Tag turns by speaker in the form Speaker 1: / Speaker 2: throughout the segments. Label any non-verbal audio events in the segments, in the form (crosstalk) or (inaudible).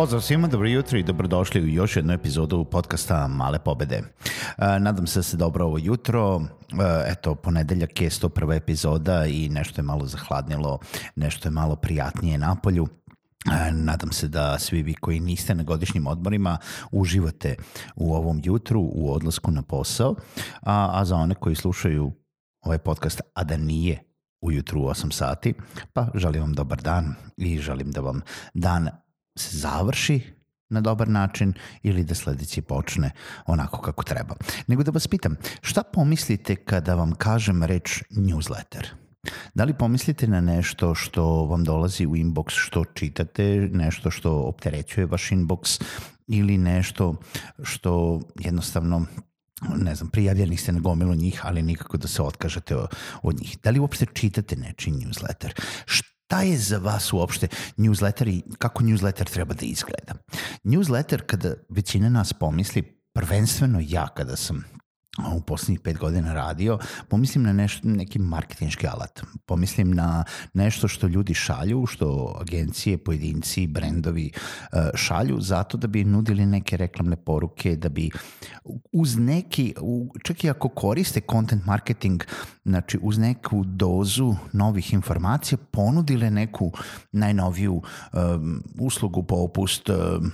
Speaker 1: Pozdrav svima, dobro jutro i dobrodošli u još jednu epizodu podcasta Male pobede. E, nadam se da se dobro ovo jutro. E, eto, ponedeljak je 101. epizoda i nešto je malo zahladnilo, nešto je malo prijatnije na polju. E, nadam se da svi vi koji niste na godišnjim odmorima uživate u ovom jutru, u odlasku na posao, a, a za one koji slušaju ovaj podcast, a da nije ujutru u 8 sati, pa želim vam dobar dan i želim da vam dan se završi na dobar način ili da sledeći počne onako kako treba. Nego da vas pitam, šta pomislite kada vam kažem reč newsletter? Da li pomislite na nešto što vam dolazi u inbox, što čitate, nešto što opterećuje vaš inbox ili nešto što jednostavno ne znam, prijavljeni ste na gomilu njih, ali nikako da se otkažete od njih. Da li uopšte čitate nečiji newsletter? Šta Šta je za vas uopšte newsletter i kako newsletter treba da izgleda? Newsletter, kada većina nas pomisli, prvenstveno ja kada sam u poslednjih pet godina radio, pomislim na nešto, neki marketinški alat. Pomislim na nešto što ljudi šalju, što agencije, pojedinci, brendovi uh, šalju zato da bi nudili neke reklamne poruke, da bi uz neki, čak i ako koriste content marketing, znači uz neku dozu novih informacija, ponudile neku najnoviju um, uslugu, popust, um,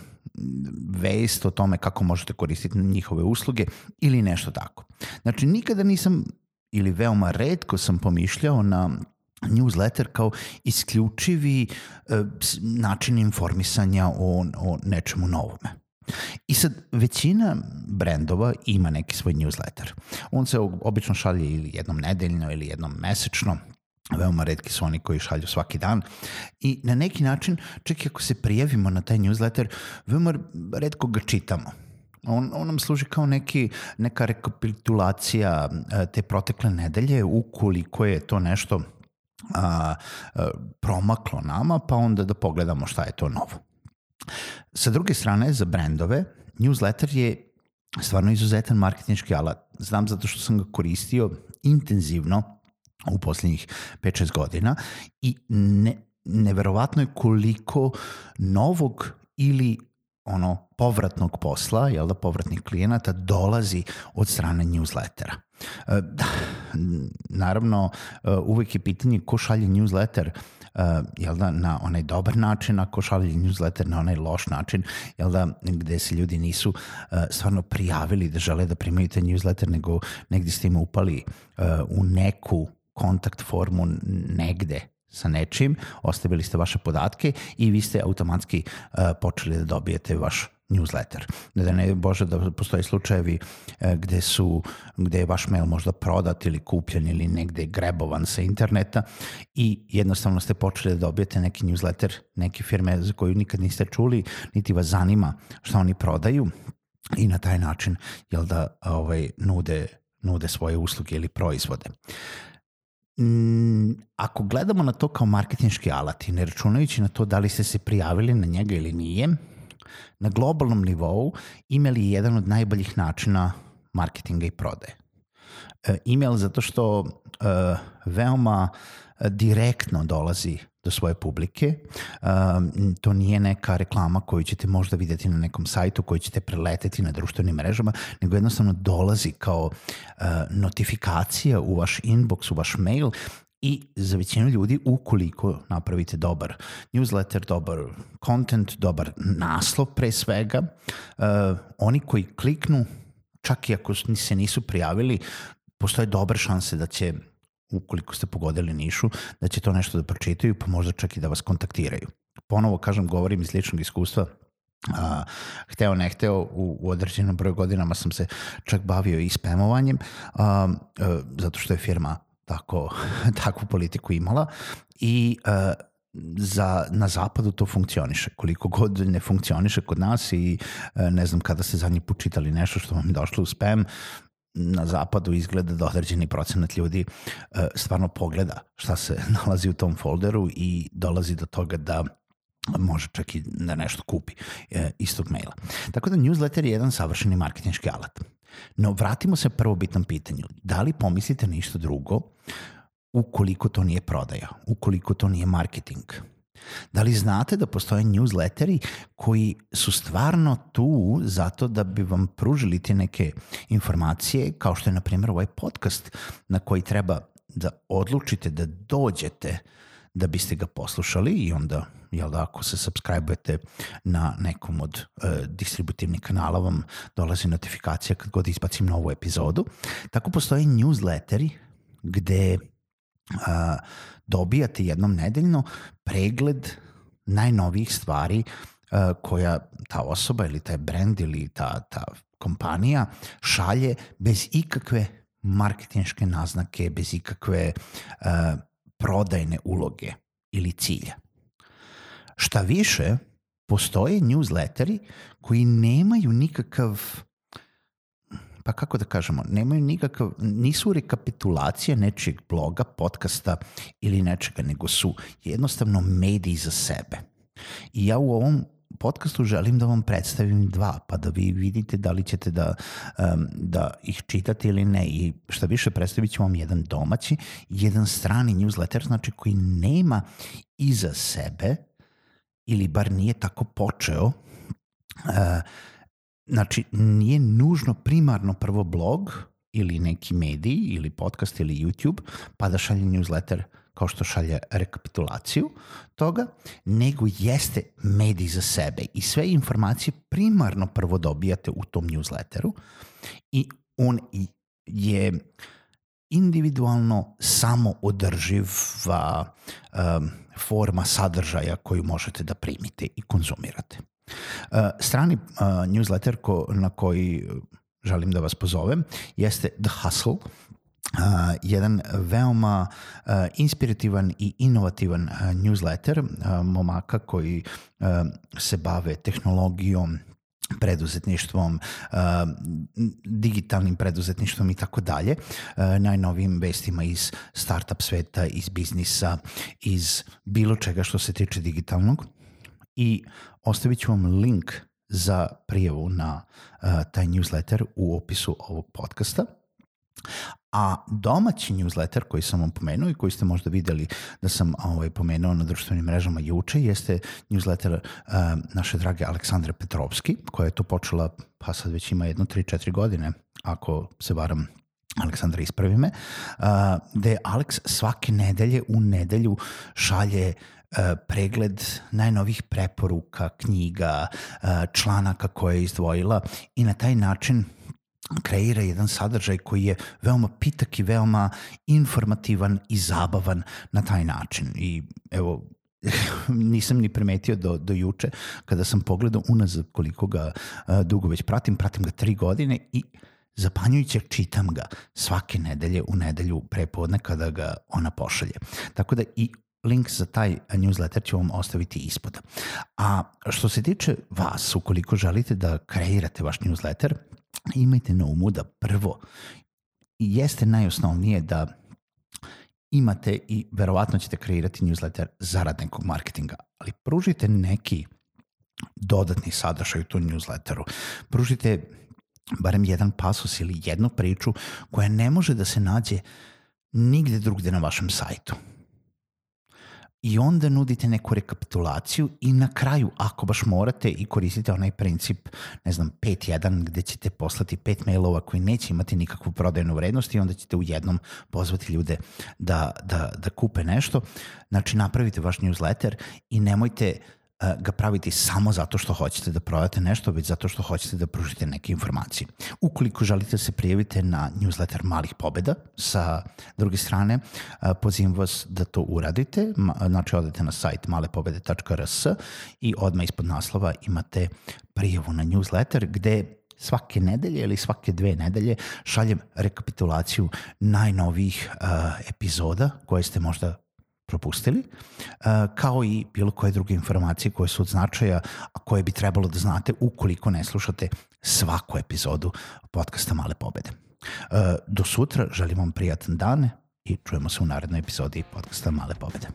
Speaker 1: vest o tome kako možete koristiti njihove usluge ili nešto tako. Znači, nikada nisam ili veoma redko sam pomišljao na newsletter kao isključivi e, način informisanja o, o nečemu novome. I sad, većina brendova ima neki svoj newsletter. On se obično šalje ili jednom nedeljno ili jednom mesečno, veoma redki su oni koji šalju svaki dan i na neki način, čak i ako se prijavimo na taj newsletter, veoma redko ga čitamo. On, on nam služi kao neki, neka rekapitulacija e, te protekle nedelje, ukoliko je to nešto a, a, promaklo nama, pa onda da pogledamo šta je to novo. Sa druge strane, za brendove, newsletter je stvarno izuzetan marketinjski alat. Znam zato što sam ga koristio intenzivno u poslednjih 5-6 godina i ne, neverovatno je koliko novog ili ono povratnog posla, jel da, povratnih klijenata dolazi od strane newslettera. E, naravno, e, uvek je pitanje ko šalje newsletter uh, jel da, na onaj dobar način, ako šalje newsletter na onaj loš način, jel da, gde se ljudi nisu uh, stvarno prijavili da žele da primaju te newsletter, nego negde ste im upali u neku kontakt formu negde sa nečim, ostavili ste vaše podatke i vi ste automatski uh, počeli da dobijete vaš newsletter. Da ne bože da postoje slučajevi uh, gde su gde je vaš mail možda prodat ili kupljen ili negde grebovan sa interneta i jednostavno ste počeli da dobijete neki newsletter neke firme za koju nikad niste čuli, niti vas zanima šta oni prodaju i na taj način jel da ovaj nude nude svoje usluge ili proizvode. Mm, ako gledamo na to kao marketinški alat i ne računajući na to da li ste se prijavili na njega ili nije, na globalnom nivou email je jedan od najboljih načina marketinga i prodaje. E, email zato što e, veoma direktno dolazi do svoje publike. To nije neka reklama koju ćete možda videti na nekom sajtu, koju ćete preleteti na društvenim mrežama, nego jednostavno dolazi kao uh, notifikacija u vaš inbox, u vaš mail i za većinu ljudi ukoliko napravite dobar newsletter, dobar content, dobar naslov pre svega, uh, oni koji kliknu, čak i ako se nisu prijavili, postoje dobre šanse da će ukoliko ste pogodili nišu, da će to nešto da pročitaju, pa možda čak i da vas kontaktiraju. Ponovo, kažem, govorim iz ličnog iskustva, a, hteo ne hteo u, u određenom broju godinama sam se čak bavio i spamovanjem a, a, zato što je firma tako, (laughs) takvu politiku imala i a, za, na zapadu to funkcioniše. Koliko god ne funkcioniše kod nas i ne znam kada ste zadnji put čitali nešto što vam je došlo u spam, na zapadu izgleda da određeni procenat ljudi stvarno pogleda šta se (laughs) nalazi u tom folderu i dolazi do toga da može čak i da nešto kupi e, istog maila. Tako da newsletter je jedan savršeni marketinški alat. No vratimo se prvo bitnom pitanju. Da li pomislite ništa drugo ukoliko to nije prodaja, ukoliko to nije marketing? Da li znate da postoje newsletteri koji su stvarno tu zato da bi vam pružili te neke informacije, kao što je na primjer ovaj podcast na koji treba da odlučite da dođete da biste ga poslušali i onda jel da, ako se subscribe-ujete na nekom od e, distributivnih kanala vam dolazi notifikacija kad god izbacim novu epizodu. Tako postoje newsletteri gde a, dobijate jednom nedeljno pregled najnovijih stvari a, koja ta osoba ili taj brand ili ta, ta kompanija šalje bez ikakve marketinške naznake, bez ikakve uh, prodajne uloge ili cilja. Šta više, postoje newsletteri koji nemaju nikakav pa kako da kažemo, nemaju nikakav, nisu rekapitulacije nečijeg bloga, podcasta ili nečega, nego su jednostavno mediji za sebe. I ja u ovom podcastu želim da vam predstavim dva, pa da vi vidite da li ćete da, um, da ih čitate ili ne. I šta više, predstavit ću vam jedan domaći, jedan strani newsletter, znači koji nema iza sebe ili bar nije tako počeo, uh, znači nije nužno primarno prvo blog ili neki medij ili podcast ili YouTube pa da šalje newsletter kao što šalje rekapitulaciju toga, nego jeste medij za sebe i sve informacije primarno prvo dobijate u tom newsletteru i on je individualno samo održiva um, forma sadržaja koju možete da primite i konzumirate. Uh, strani uh, newsletter ko, na koji želim da vas pozovem jeste The Hustle. Uh, jedan veoma uh, inspirativan i inovativan uh, newsletter uh, momaka koji uh, se bave tehnologijom, preduzetništvom, digitalnim preduzetništvom i tako dalje, najnovijim vestima iz startup sveta, iz biznisa, iz bilo čega što se tiče digitalnog. I ostavit ću vam link za prijavu na taj newsletter u opisu ovog podcasta. A domaći newsletter koji sam vam pomenuo i koji ste možda videli da sam ovaj, pomenuo na društvenim mrežama juče jeste newsletter uh, naše drage Aleksandre Petrovski koja je to počela pa sad već ima jedno 3-4 godine ako se varam Aleksandra ispravi me, uh, gde Alex svake nedelje u nedelju šalje uh, pregled najnovih preporuka, knjiga, uh, članaka koje je izdvojila i na taj način kreira jedan sadržaj koji je veoma pitak i veoma informativan i zabavan na taj način. I evo, (laughs) nisam ni primetio do, do juče kada sam pogledao unazad koliko ga uh, dugo već pratim, pratim ga tri godine i zapanjujuće čitam ga svake nedelje u nedelju prepodne kada ga ona pošalje. Tako da i link za taj newsletter ću vam ostaviti ispod. A što se tiče vas, ukoliko želite da kreirate vaš newsletter, imajte na umu da prvo jeste najosnovnije da imate i verovatno ćete kreirati newsletter zarad nekog marketinga, ali pružite neki dodatni sadržaj u tom newsletteru. Pružite barem jedan pasus ili jednu priču koja ne može da se nađe nigde drugde na vašem sajtu i onda nudite neku rekapitulaciju i na kraju, ako baš morate i koristite onaj princip, ne znam, 5.1 gde ćete poslati pet mailova koji neće imati nikakvu prodajnu vrednost i onda ćete u jednom pozvati ljude da, da, da kupe nešto. Znači, napravite vaš newsletter i nemojte ga praviti samo zato što hoćete da prodate nešto, već zato što hoćete da pružite neke informacije. Ukoliko želite da se prijavite na newsletter Malih pobeda, sa druge strane, pozivam vas da to uradite, znači odete na sajt malepobede.rs i odmah ispod naslova imate prijavu na newsletter gde svake nedelje ili svake dve nedelje šaljem rekapitulaciju najnovijih uh, epizoda koje ste možda propustili, uh, kao i bilo koje druge informacije koje su od značaja, a koje bi trebalo da znate ukoliko ne slušate svaku epizodu podcasta Male pobede. Uh, do sutra, želim vam prijatan dan i čujemo se u narednoj epizodi podcasta Male pobede.